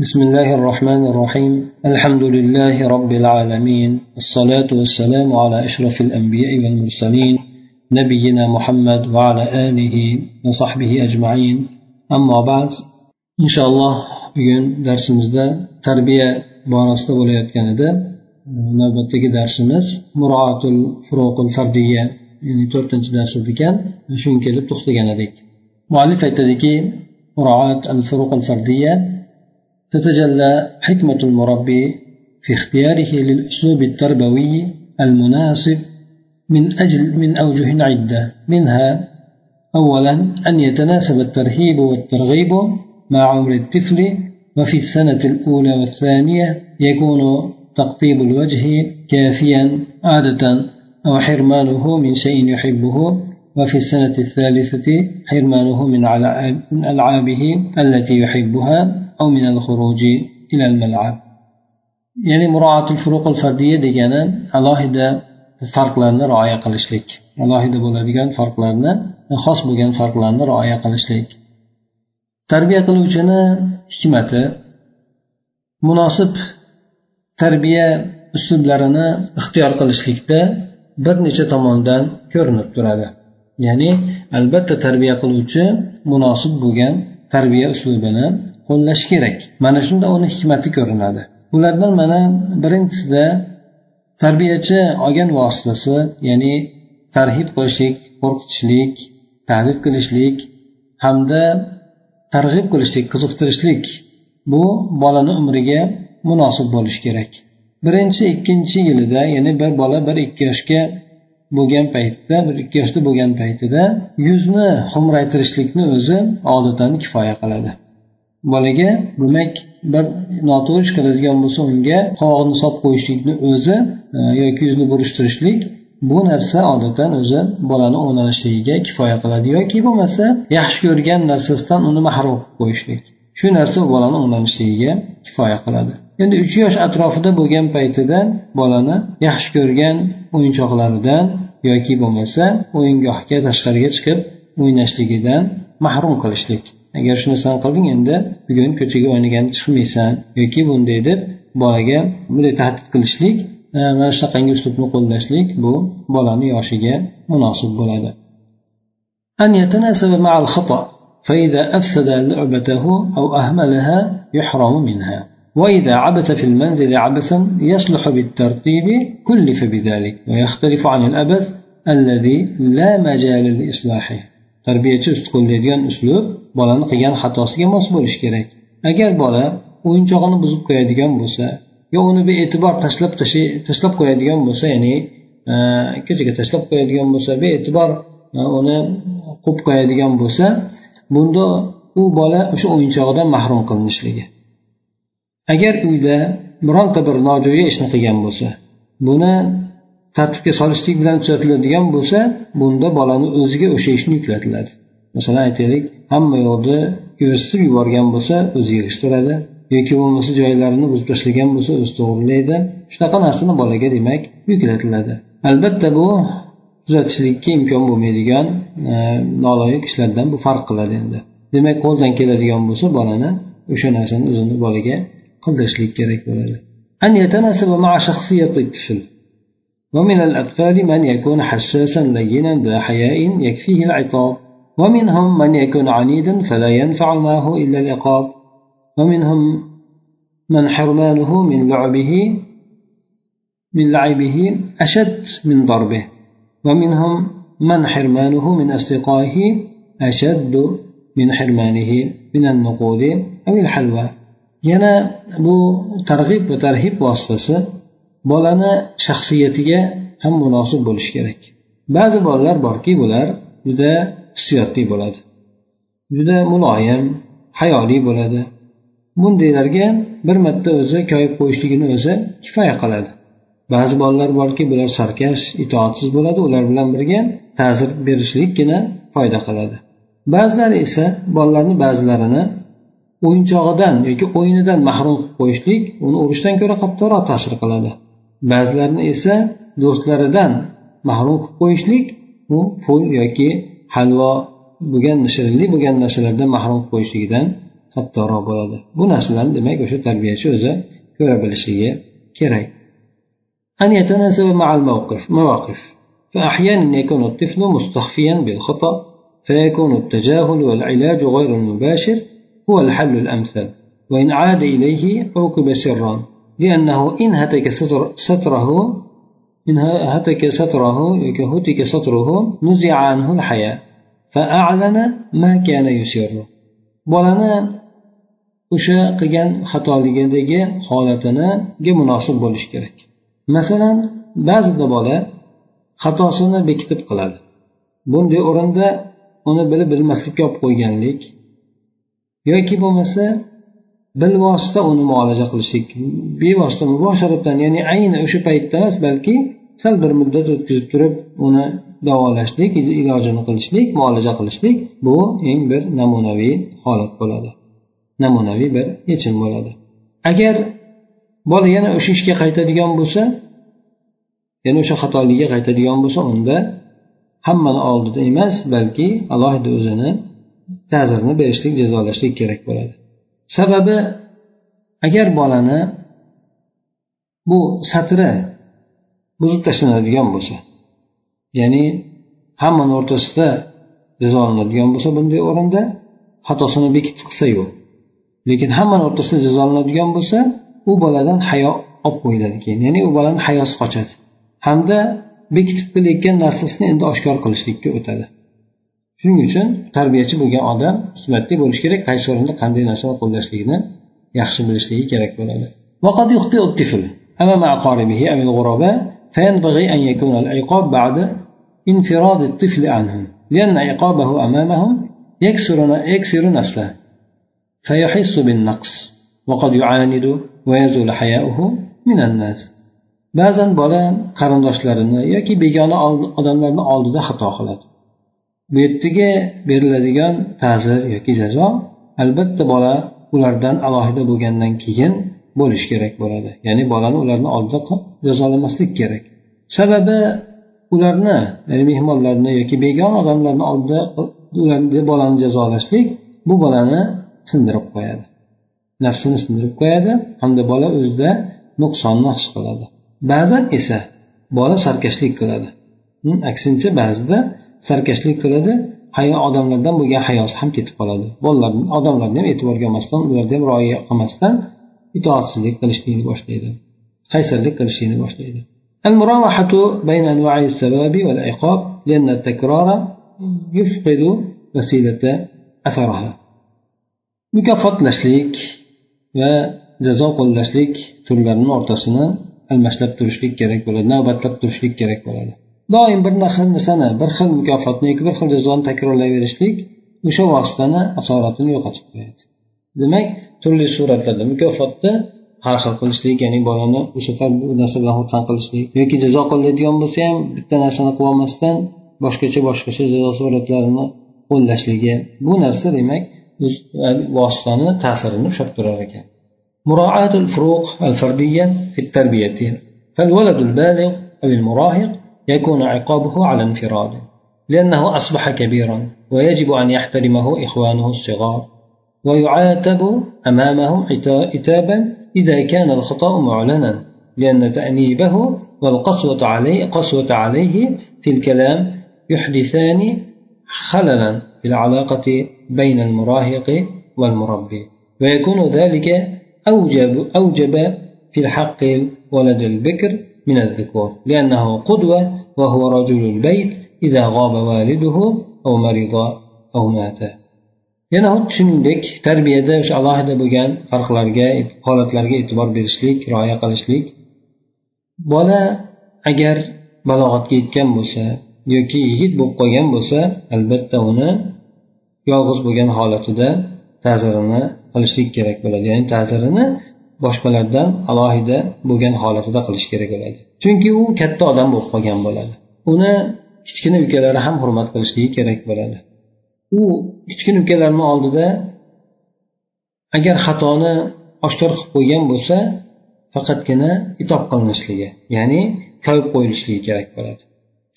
بسم الله الرحمن الرحيم. الحمد لله رب العالمين. الصلاة والسلام على أشرف الأنبياء والمرسلين نبينا محمد وعلى آله وصحبه أجمعين. أما بعد إن شاء الله بيون درس مزدا تربية بارس ولاية كندا نبتك درس مز مراعاة الفروق الفردية يعني تورتنج درس كان شو كده تختي مؤلفة مراعاة الفروق الفردية تتجلى حكمة المربي في اختياره للأسلوب التربوي المناسب من أجل من أوجه عدة منها أولا أن يتناسب الترهيب والترغيب مع عمر الطفل وفي السنة الأولى والثانية يكون تقطيب الوجه كافيا عادة أو حرمانه من شيء يحبه وفي السنة الثالثة حرمانه من ألعابه التي يحبها. أو من الخروج إلى الملعب ya'ni muroatul furuqul fardiya degani alohida farqlarni rioya qilishlik alohida bo'ladigan farqlarni xos bo'lgan farqlarni rioya qilishlik tarbiya qiluvchini hikmati munosib tarbiya uslublarini ixtiyor qilishlikda bir necha tomondan ko'rinib turadi ya'ni albatta tarbiya qiluvchi munosib bo'lgan tarbiya uslubini qo'llash kerak. Mana shunda uni hikmati ko'rinadi. Ulardan mana birinchisida tarbiyachi olgan vositasi ya'ni tarhib qilishlik qo'rqitishlik tahdid qilishlik hamda targ'ib qilishlik qiziqtirishlik bu bolani umriga munosib bo'lishi kerak. Birinchi ikkinchi yilida ya'ni bir bola bir ikki yoshga bo'lgan paytda bir ikki yoshda bo'lgan paytida yuzni xumraytirishlikni o'zi odatdan kifoya qiladi. Bolaga demak bir noto'g'ri ish qiladigan bo'lsa unga qovog'ini solib qo'yishlikni o'zi e, yoki yuzini burishtirishlik bu narsa odatdan o'zi bolani o'nalishligiga kifoya qiladi yoki bo'lmasa yaxshi ko'rgan narsasidan uni mahrum qilib qo'yishlik. Shu narsa bolani o'nalishligiga kifoya qiladi. Endi uch yosh atrofida bo'lgan paytida bolani yaxshi ko'rgan o'yinchoqlaridan yoki bo'lmasa o'yingohga tashqariga chiqib o'ynashligidan mahrum qilishlik. Agar shu narsani qilding endi bugun ko'chaga o'ynaganda chiqmaysan yoki bunday deb bolaga bunday tahdid qilishlik mana shunaqangi uslubni qo'llashlik bu bolani yoshiga munosib bo'ladi أن يتناسب مع الخطأ فإذا أفسد لعبته أو أهملها يحرم منها وإذا عبث في المنزل عبثا يصلح بالترتيب كلف بذلك ويختلف عن الأبث الذي لا مجال لإصلاحه qo'llaydigan uslub bolani qilgan xatosiga mos bo'lishi kerak. Agar bola o'yinchog'ini buzib qo'yadigan bo'lsa yo uni bee'tibor tashlab tashlab qo'yadigan bo'lsa ya'ni e, ko'chaga tashlab qo'yadigan bo'lsa bee'tibor e, uni quvib qo'yadigan bo'lsa bunda u bola o'sha o'yinchog'idan mahrum qilinishligi. Agar uyda bironta bir nojo'ya ishni qilgan bo'lsa buni tartibga solishlik bilan tuzatiladigan bo'lsa bunda bolani o'ziga o'sha ishni yuklatiladi masalan aytaylik hamma yoqni ko'rsatib yuborgan bo'lsa o'zi yig'ishtiradi yoki bo'lmasa joylarini buzib tashlagan bo'lsa o'zi to'g'irlaydi shunaqa narsani bolaga demak yuklatiladi albatta bu tuzatishlikka imkon bo'lmaydigan noloyiq ishlardan bu farq qiladi endi demak qo'ldan keladigan bo'lsa bolani o'sha narsani o'zini bolaga qildirishlik kerak bo'ladi أن يتناسب مع شخصية الطفل ومن الأطفال من يكون حساسا لينا ذا حياء يكفيه العقاب ومنهم من يكون عنيدا فلا ينفع معه إلا العقاب ومنهم من حرمانه من لعبه من لعبه أشد من ضربه ومنهم من حرمانه من أصدقائه أشد من حرمانه من النقود أو الحلوى yana bu targ'ib va tarhib vositasi bolani shaxsiyatiga ham munosib bo'lishi kerak ba'zi bolalar borki bular juda hissiyotli bo'ladi. Juda muloyim hayoli bo'ladi. Bundaylarga bir marta o'zi koyib qo'yishligini o'zi kifoya qiladi. Ba'zi bolalar borki bular sarkash itoatsiz bo'ladi ular bilan birga ta'zir berishlikgina foyda qiladi. Ba'zilari esa bolalarni ba'zilarini o'yinchog'idan yoki o'yinidan mahrum qilib qo'yishlik uni urishdan ko'ra qattiqroq ta'sir qiladi. Ba'zilarini esa do'stlaridan mahrum qilib qo'yishlik u pul yoki halvo bo'lgan shirinlik bo'lgan narsalardan mahrum qilib qo'yishligidan qattiqroq bo'ladi bu narsalarni demak o'sha tarbiyachi o'zi ko'ra bilishligi kerak أن يتناسب مع الموقف مواقف فأحيانا يكون الطفل مستخفيا بالخطأ فيكون التجاهل والعلاج غير المباشر هو الحل الأمثل وإن عاد إليه عوقب سرا لأنه إن هتك ستره إن هتك ستره هتك ستره نزع عنه الحياة فأعلن ما كان يسره bolani o'sha qilgan xatoligidagi holatiniga munosib bo'lishi kerak masalan ba'zida bola xatosini bekitib qiladi bunday o'rinda uni bilib bilmaslikka olib qo'yganlik yoki bo'lmasa bilvosita uni muolaja qilishlik. Bevosita mubosharatan ya'ni ayni o'sha paytda emas balki sal bir muddat o'tkazib turib uni davolashlik ilojini qilishlik muolaja qilishlik bu eng bir namunaviy holat bo'ladi. Namunaviy bir yechim bo'ladi. Agar bola yana o'sha ishga qaytadigan bo'lsa yana o'sha xatoligiga qaytadigan bo'lsa unda hammani oldida emas balki alohida o'zini ta'zirini berishlik jazolashlik kerak bo'ladi. Sababi agar bolani bu satri buzib tashlanadigan bo'lsa ya'ni hammani o'rtasida jazolanadigan bo'lsa bunday o'rinda xatosini bekitib qilsa yo'q. Lekin hammani o'rtasida jazolanadigan bo'lsa u boladan hayo olib qo'yiladi keyin. Ya'ni u bolani hayosi qochadi. Hamda bekitib qilayotgan narsasini endi oshkor qilishlikka o'tadi. shuning uchun tarbiyachi bo'lgan odam hikmatli bo'lishi kerak qaysi o'rinda qanday narsani qo'llashligini yaxshi bilishligi kerak bo'ladi وقد يخطئ الطفل أمام أقاربه أو الغرباء فينبغي أن يكون العقاب بعد انفراد الطفل عنهم لأن عقابه أمامهم يكسر, يكسر نفسه فيحس بالنقص وقد يعاند ويزول حياؤه من الناس ba'zan bola qarindoshlarini yoki begona odamlarni oldida xato qiladi Bu yerdagi beriladigan ta'zir yoki jazo albatta bola ulardan alohida bo'lgandan keyin bo'lishi kerak bo'ladi. Ya'ni bolani ularni oldida jazolamaslik kerak. Sababi ularni ya'ni mehmonlarni yoki begona odamlarni oldida ularni bolani jazolashlik bu bolani sindirib qo'yadi. Nafsini sindirib qo'yadi hamda bola o'zida nuqsonni his qiladi. Ba'zan esa bola sarkashlik qiladi. Hm, aksincha ba'zida sarkashlik qiladi hayo odamlardan bo'lgan hayosi ham ketib qoladi bolalar odamlarni ham e'tiborga olmasdan ularni ham rioya qilmasdan itoatsizlik qilishlikni boshlaydi qaysarlik qilishlikni boshlaydi المراوحة بين أنواع الثواب والعقاب لأن التكرار يفقد وسيلة أثرها mukofotlashlik va jazo qo'llashlik turlarini o'rtasini almashlab turishlik kerak bo'ladi navbatlab turishlik kerak bo'ladi doim bir xil narsani bir xil mukofotni yoki bir xil jazoni takrorlayverishlik o'sha vositani asoratini yo'qotib qo'yadi demak turli suratlarda mukofotni har xil qilishlik ya'ni bolani o'sha safar bu narsa bilan xursand qilishlik yoki jazo qilinadigan bo'lsa ham bitta narsani qilolmasdan boshqacha boshqacha jazo suratlarini qo'llashligi bu narsa demak vositani ta'sirini ushlab turar ekan مراعاة الفروق الفردية في التربية فالولد البالغ أو المراهق يكون عقابه على انفراد لأنه أصبح كبيرا ويجب أن يحترمه إخوانه الصغار ويعاتب أمامهم عتابا إذا كان الخطأ معلنا لأن تأنيبه والقسوة عليه قسوة عليه في الكلام يحدثان خللا في العلاقة بين المراهق والمربي ويكون ذلك أوجب أوجب في الحق ولد البكر من الذكور لأنه قدوة وهو رجل البيت إذا غاب والده أو مرض أو مات yana xuddi shuningdek tarbiyada o'sha alohida bo'lgan farqlarga holatlarga e'tibor berishlik rioya qilishlik bola agar balog'atga yetgan bo'lsa yoki yigit bo'lib qolgan bo'lsa albatta uni yolg'iz bo'lgan holatida ta'zirini qilishlik kerak bo'ladi ya'ni ta'zirini boshqalardan alohida bo'lgan holatida qilish kerak bo'ladi. Chunki u katta odam bo'lib qolgan bo'ladi. Uni kichkina ukalari ham hurmat qilishligi kerak bo'ladi. U kichkina ukalarni oldida agar xatoni oshkor qilib qo'ygan bo'lsa faqatgina itob qilinishligi ya'ni koyib qo'yilishligi kerak bo'ladi.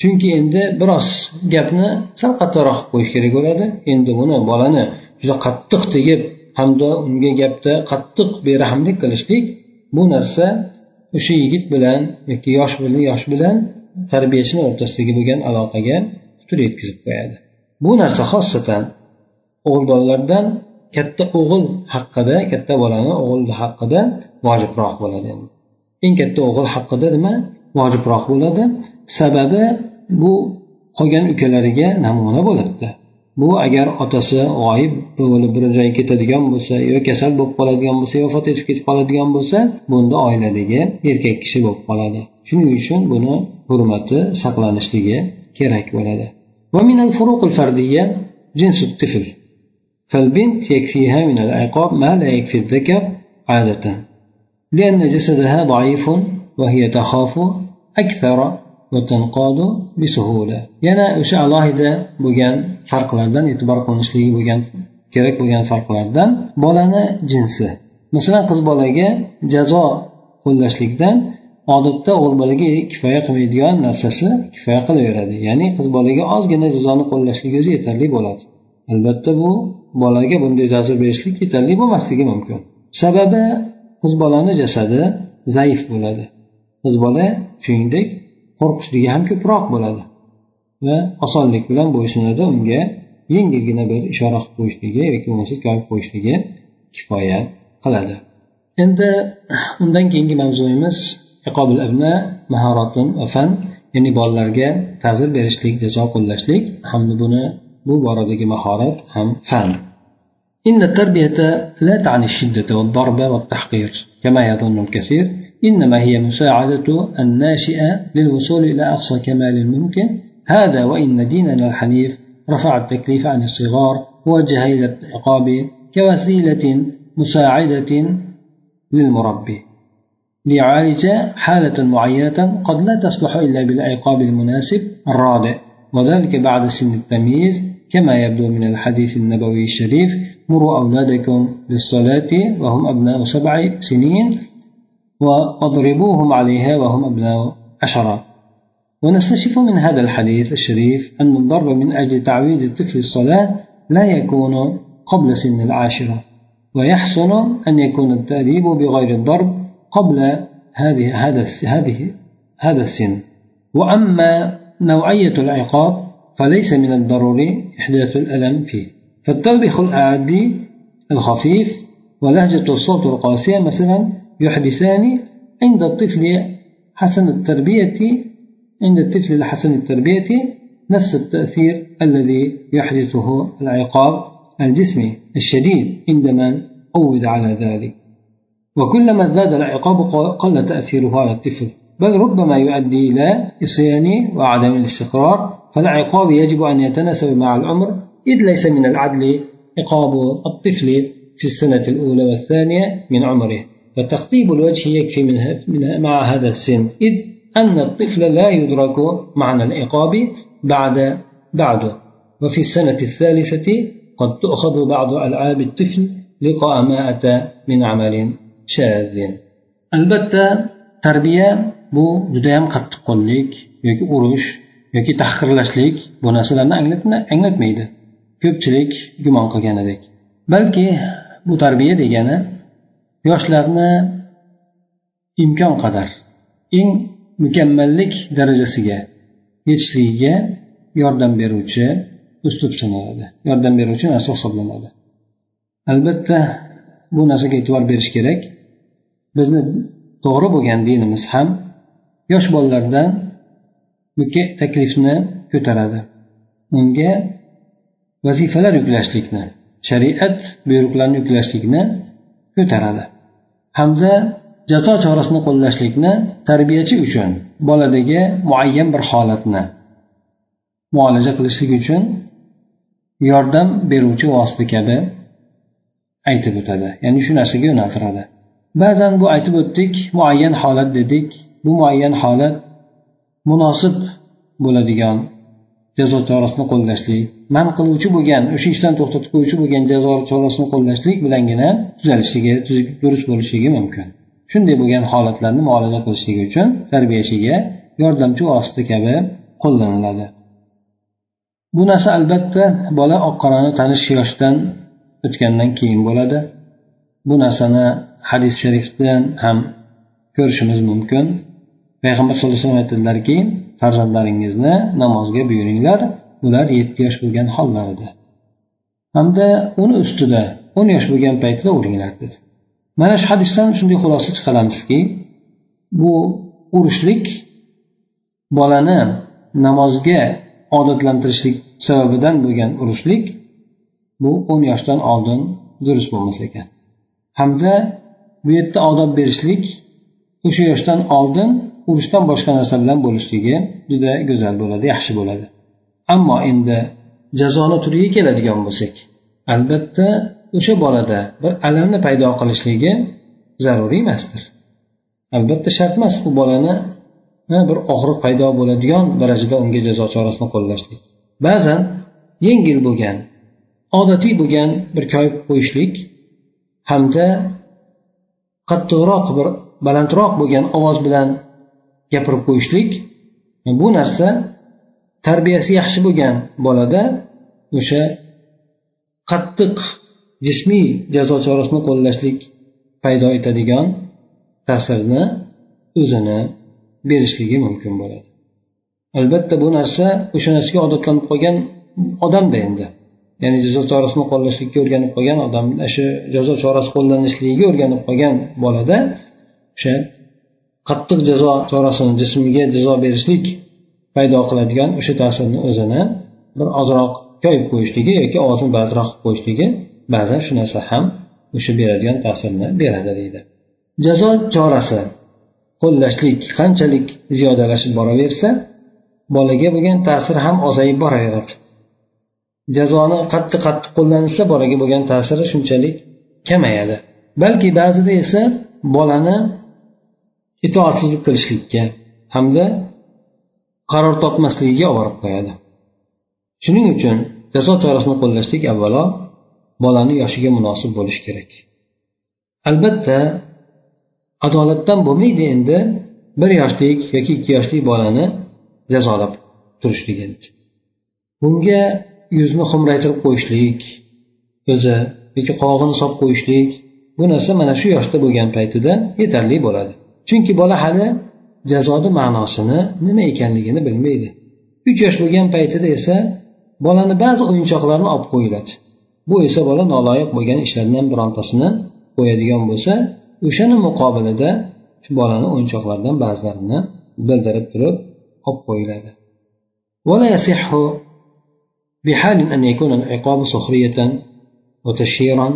Chunki endi biroz gapni sal qattiqroq qilib qo'yish kerak bo'ladi. Endi buni bolani juda qattiq tegib hamda unga gapda qattiq berahmlik qilishlik bu narsa o'sha yigit bilan yoki yosh bilan yosh bilan tarbiyachini o'rtasidagi bo'lgan aloqaga putur yetkazib qo'yadi. Bu narsa xosatan o'g'il bolalardan katta o'g'il haqida katta bolani o'g'il haqida vojibroq bo'ladi eng katta o'g'il haqida nima? Vojibroq bo'ladi. Sababi bu qolgan ukalariga namuna bo'ladida bu agar otasi g'oyib bo'lib bir joyga ketadigan bo'lsa yo kasal bo'lib qoladigan bo'lsa yo vafot etib ketib qoladigan bo'lsa bunda oiladagi erkak kishi bo'lib qoladi shuning uchun buni hurmati saqlanishligi kerak bo'ladi ومن الفروق الفردية جنس الطفل فالبنت يكفيها من العقاب ما لا يكفي الذكر عادة لأن جسدها ضعيف وهي تخاف أكثر وتنقاد بسهولة yana o'sha alohida bo'lgan farqlardan e'tibor qilinishligi bo'lgan kerak bo'lgan farqlardan bolani jinsi. Masalan qiz bolaga jazo qo'llashlikdan odatda o'g'il bolaga kifoya qilmaydigan narsasi kifoya qilaveradi. Ya'ni qiz bolaga ozgina jazoni qo'llashlik o'zi yetarli bo'ladi. Albatta bu bolaga bunday jazo berishlik yetarli bo'lmasligi mumkin. Sababi qiz bolani jasadi zaif bo'ladi. Qiz bola shuningdek qo'rqishligi ham ko'proq bo'ladi va osonlik bilan bo'ysunadi unga yengilgina bir ishora qilib qo'yishligi yoki bo'lmasa koyib qo'yishligi kifoya qiladi endi undan keyingi mavzuyimiz abna mahoratun va fan ya'ni bolalarga ta'zir berishlik jazo qo'llashlik hamda buni bu boradagi mahorat ham fan إن التربية لا تعني الشدة والضرب والتحقير كما يظن الكثير إنما هي مساعدة الناشئة للوصول إلى أقصى كمال ممكن هذا وإن ديننا الحنيف رفع التكليف عن الصغار ووجه إلى العقاب كوسيلة مساعدة للمربي. ليعالج حالة معينة قد لا تصلح إلا بالعقاب المناسب الرادع وذلك بعد سن التمييز كما يبدو من الحديث النبوي الشريف مروا أولادكم بالصلاة وهم أبناء سبع سنين واضربوهم عليها وهم أبناء عشرة. ونستشف من هذا الحديث الشريف أن الضرب من أجل تعويد الطفل الصلاة لا يكون قبل سن العاشرة ويحسن أن يكون التأديب بغير الضرب قبل هذه هذا هذه هذا السن. وأما نوعية العقاب فليس من الضروري إحداث الألم فيه. فالتوبخ الأعدي الخفيف ولهجة الصوت القاسية مثلا يحدثان عند الطفل حسن التربية عند الطفل الحسن التربية نفس التأثير الذي يحدثه العقاب الجسمي الشديد عندما عود على ذلك. وكلما ازداد العقاب قل تأثيره على الطفل بل ربما يؤدي إلى إصيان وعدم الاستقرار فالعقاب يجب أن يتناسب مع العمر إذ ليس من العدل عقاب الطفل في السنة الأولى والثانية من عمره. فتخطيب الوجه يكفي من مع هذا السن إذ أن الطفل لا يدرك معنى العقاب بعد بعده وفي السنة الثالثة قد تؤخذ بعض ألعاب الطفل لقاء ما أتى من عمل shadh albatta tarbiya bu judayam qattiqqo'llik yoki urush yoki tahqirlashlik bu narsalarni anglatmaydi ko'pchilik gumon qilganidek balki bu tarbiya degani yoshlarni imkon qadar eng mukammallik darajasiga yetishligiga yordam beruvchi uslub sanaladi. Yordam beruvchi narsa hisoblanadi. Albatta bu narsaga e'tibor berish kerak. Bizni to'g'ri bo'lgan dinimiz ham yosh bolalardan taklifni ko'taradi. Unga vazifalar yuklashlikni shariat buyruqlarini yuklashlikni ko'taradi. Hamda jazo chorasini qo'llashlikni tarbiyachi uchun boladagi muayyan bir holatni muolaja qilishlik uchun yordam beruvchi vosita kabi aytib o'tadi. Ya'ni shu narsaga yo'naltiradi. Ba'zan bu aytib o'tdik muayyan holat dedik. Bu muayyan holat munosib bo'ladigan jazo chorasini qo'llashlik man qiluvchi bo'lgan o'sha ishdan to'xtatib qo'yuvchi bo'lgan jazo chorasini qo'llashlik bilangina tuzalishligi durust bo'lishligi mumkin. Shunday bo'lgan holatlarni muolaja qilishligi uchun tarbiyachiga yordamchi vosita kabi qo'llaniladi. Bu narsa albatta bola oq qorani tanish yoshdan o'tgandan keyin bo'ladi. Bu narsani hadis sharifdan ham ko'rishimiz mumkin. Payg'ambar sallallohu alayhi vasallam aytadilarki farzandlaringizni namozga buyuringlar. Ular yetti yosh bo'lgan hollarida. Hamda uni ustida o'n yosh bo'lgan paytida o'linglar dedi. Mana shu hadisdan shunday xulosa chiqaramizki bu urushlik bolani namozga odatlantirishlik sababidan bo'lgan urushlik bu o'n yoshdan oldin durust bo'lmas ekan. Hamda bu yerda odob berishlik o'sha yoshdan oldin urushdan boshqa narsa bilan bo'lishligi juda go'zal bo'ladi yaxshi bo'ladi. Ammo endi jazoni turiga keladigan bo'lsak albatta o'sha bolada bir alamni paydo qilishligi zaruriy emasdir. Albatta shart emas u bolani bir og'riq paydo bo'ladigan darajada unga jazo chorasini qo'llashlik. Ba'zan yengil bo'lgan odatiy bo'lgan bir koyib qo'yishlik hamda qattiqroq bir balandroq bo'lgan ovoz bilan gapirib qo'yishlik bu narsa tarbiyasi yaxshi bo'lgan bolada o'sha qattiq jismiy jazo chorasini qo'llashlik paydo etadigan ta'sirni o'zini berishligi mumkin bo'ladi. Albatta bu narsa o'sha narsaga odatlanib qolgan odamda endi. Ya'ni jazo chorasini qo'llashlikka o'rganib qolgan odam shu jazo chorasi qo'llanishligiga o'rganib qolgan bolada o'sha qattiq jazo chorasini jismiga jazo berishlik paydo qiladigan o'sha ta'sirni o'zini bir ozroq koyib qo'yishligi yoki ovozini balandroq qilib qo'yishligi ba'zan shu narsa ham o'sha beradigan ta'sirni beradi deydi. Jazo chorasi. Qo'llashlik qanchalik ziyodalashib boraversa bolaga bo'lgan ta'siri ham ozayib boraveradi. Jazoni qattiq qattiq qo'llansa bolaga bo'lgan ta'siri shunchalik kamayadi. Balki ba'zida esa bolani itoatsizlik qilishlikka hamda qaror topmasligiga olib borib qo'yadi. Shuning uchun jazo chorasini qo'llashlik avvalo bolani yoshiga munosib bo'lishi kerak. Albatta adolatdan bo'lmaydi endi bir yoshlik yoki ikki yoshli bolani jazolab turishlik endi. Bunga yuzni xumraytirib qo'yishlik o'zi yoki qovog'ini solib qo'yishlik bu narsa mana shu yoshda bo'lgan paytida yetarli bo'ladi. chunki bola hali jazoni ma'nosini nima ekanligini bilmaydi uch yosh bo'lgan paytida esa bolani ba'zi o'yinchoqlarni olib qo'yiladi bu esa bola noloyiq bo'lgan ishlardan birontasini qo'yadigan bo'lsa o'shani muqobilida shu bolani o'yinchoqlaridan ba'zilarini bildirib turib olib qo'yiladi بحال أن يكون العقاب سخرية وتشهيرا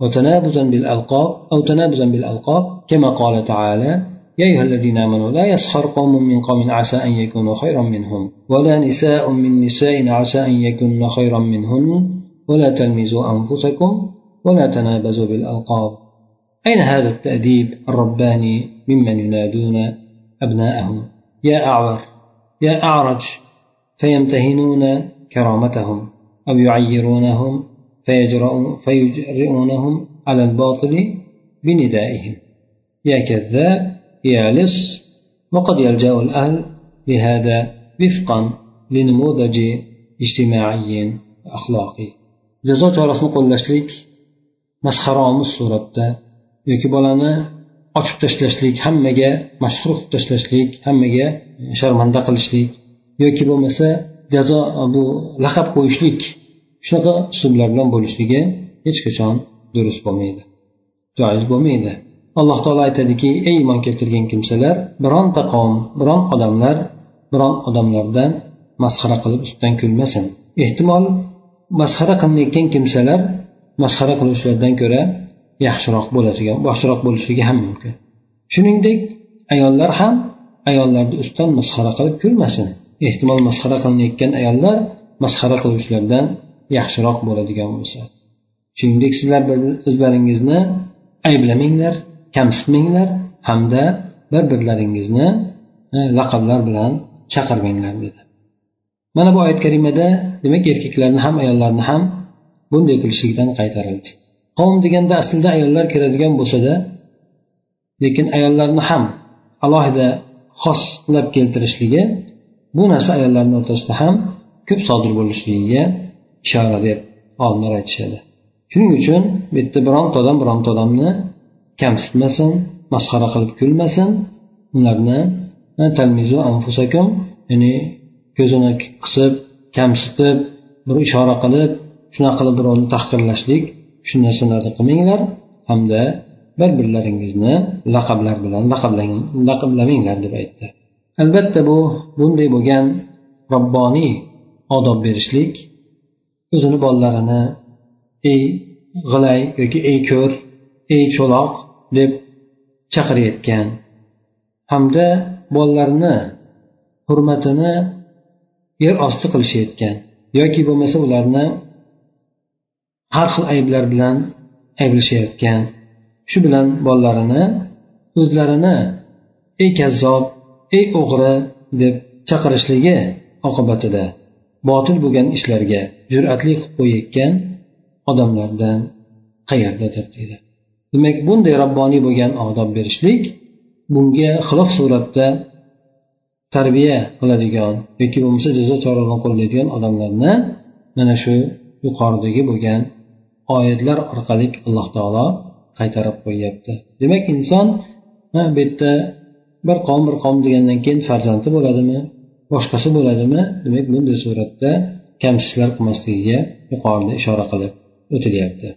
وتنابزا بالألقاب أو تنابزا بالألقاب كما قال تعالى يا أيها الذين آمنوا لا يسخر قوم من قوم عسى أن يكونوا خيرا منهم ولا نساء من نساء عسى أن يكون خيرا منهن ولا تلمزوا أنفسكم ولا تنابزوا بالألقاب. أين هذا التأديب الرباني ممن ينادون أبناءهم؟ يا أعور يا أعرج فيمتهنون كرامتهم أو يعيرونهم فيجرؤونهم على الباطل بندائهم يا كذاب يا لص وقد يلجأ الأهل لهذا وفقا لنموذج اجتماعي أخلاقي jazo chorasini qo'llashlik masxaromiz suratda yoki bolani ochib tashlashlik hammaga mashhur qilib tashlashlik hammaga sharmanda qilishlik yoki bo'lmasa jazo bu laqab qo'yishlik shunaqa uslublar bilan bo'lishligi hech qachon durust bo'lmaydi. Joiz bo'lmaydi. Alloh taolo aytadiki ey iymon keltirgan kimsalar bironta qavm biron odamlar biron odamlardan masxara qilib ustidan kulmasin. Ehtimol masxara qilinayotgan kimsalar masxara qiluvchilardan ko'ra yaxshiroq bo'ladigan yaxshiroq bo'lishligi ham mumkin. Shuningdek ayollar ham ayollarni ustidan masxara qilib kulmasin. Ehtimol masxara qilinayotgan ayollar masxara qiluvchilardan yaxshiroq bo'ladigan bo'lsa shuningdek sizlar bir o'zlaringizni ayblamanglar kamsitmanglar hamda bir birlaringizni e, laqablar bilan chaqirmanglar dedi. Mana bu oyat karimada demak erkaklarni ham ayollarni ham bunday qilishlikdan qaytarildi. Qavm deganda aslida ayollar kiradigan bo'lsada lekin ayollarni ham alohida xoslab keltirishligi bu narsa ayollarni o'rtasida ham ko'p sodir bo'lishligiga ishora deb olimlar aytishadi. Shuning uchun bu yerda bironta odam bironta odamni kamsitmasin masxara qilib kulmasin. Ularni ya'ni ko'zini qisib kamsitib bir ishora qilib shunaqa qilib birovni tahqirlashlik shu narsalarni qilmanglar. Hamda bir birlaringizni laqablar bilan laqablamanglar deb aytdi. Albatta bu bunday bo'lgan robboniy odob berishlik o'zini bolalarini ey g'ilay yoki ey ko'r ey cho'loq deb chaqirayotgan. Hamda bolalarini hurmatini yer osti qilishayotgan. Yoki bo'lmasa ularni har xil ayblar bilan ayblashayotgan shu bilan bolalarini o'zlarini ey kazzob ey o'g'ri deb chaqirishligi oqibatida botil bo'lgan ishlarga jur'atli qilib qo'yayotgan odamlardan qayerdadir deydi demak bunday robboniy bo'lgan odob berishlik bunga xilof suratda tarbiya qiladigan yoki bo'lmasa jazo choralarini qo'llaydigan odamlarni mana shu yuqoridagi bo'lgan oyatlar orqali alloh taolo qaytarib qo'yyapti. Demak inson bu yerda bir qavm bir qavm degandan keyin farzandi bo'ladimi? Boshqasi bo'ladimi? Demak bunday suratda kamsitishlar qilmasligiga yuqorida ishora qilib o'tilyapti.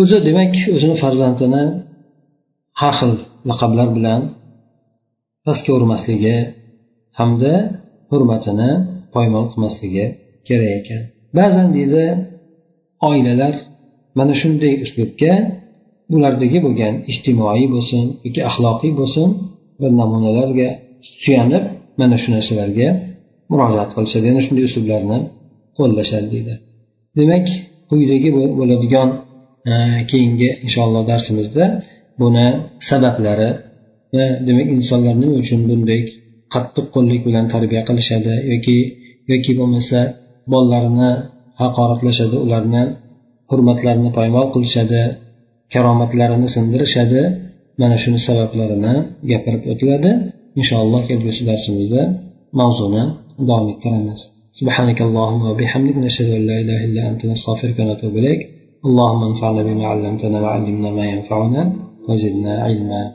O'zi demak o'zini farzandini har xil laqablar bilan pastga urmasligi hamda hurmatini poymol qilmasligi kerak ekan. Ba'zan deydi oilalar mana shunday uslubga ulardagi bo'lgan ijtimoiy bo'lsin yoki axloqiy bo'lsin bir namunalarga suyanib mana shu narsalarga murojaat qilishadi. Yana shunday uslublarni qo'llashadi deydi. Demak quyidagi bo'ladigan e, keyingi inshaalloh darsimizda buni sabablari va demak insonlar nima uchun bunday qattiq qo'llik bilan tarbiya qilishadi yoki yoki bo'lmasa bolalarini haqoratlashadi ularni hurmatlarini poymol qilishadi karomatlarini sindirishadi mana shuni sabablarini gapirib o'tiladi. Inshaalloh kelgusi darsimizda mavzuni davom ettiramiz سبحانك اللهم وبحمدك نشهد أن لا إله إلا أنت نستغفرك ونتوب إليك اللهم انفعنا بما علمتنا وعلمنا ما ينفعنا وزدنا علما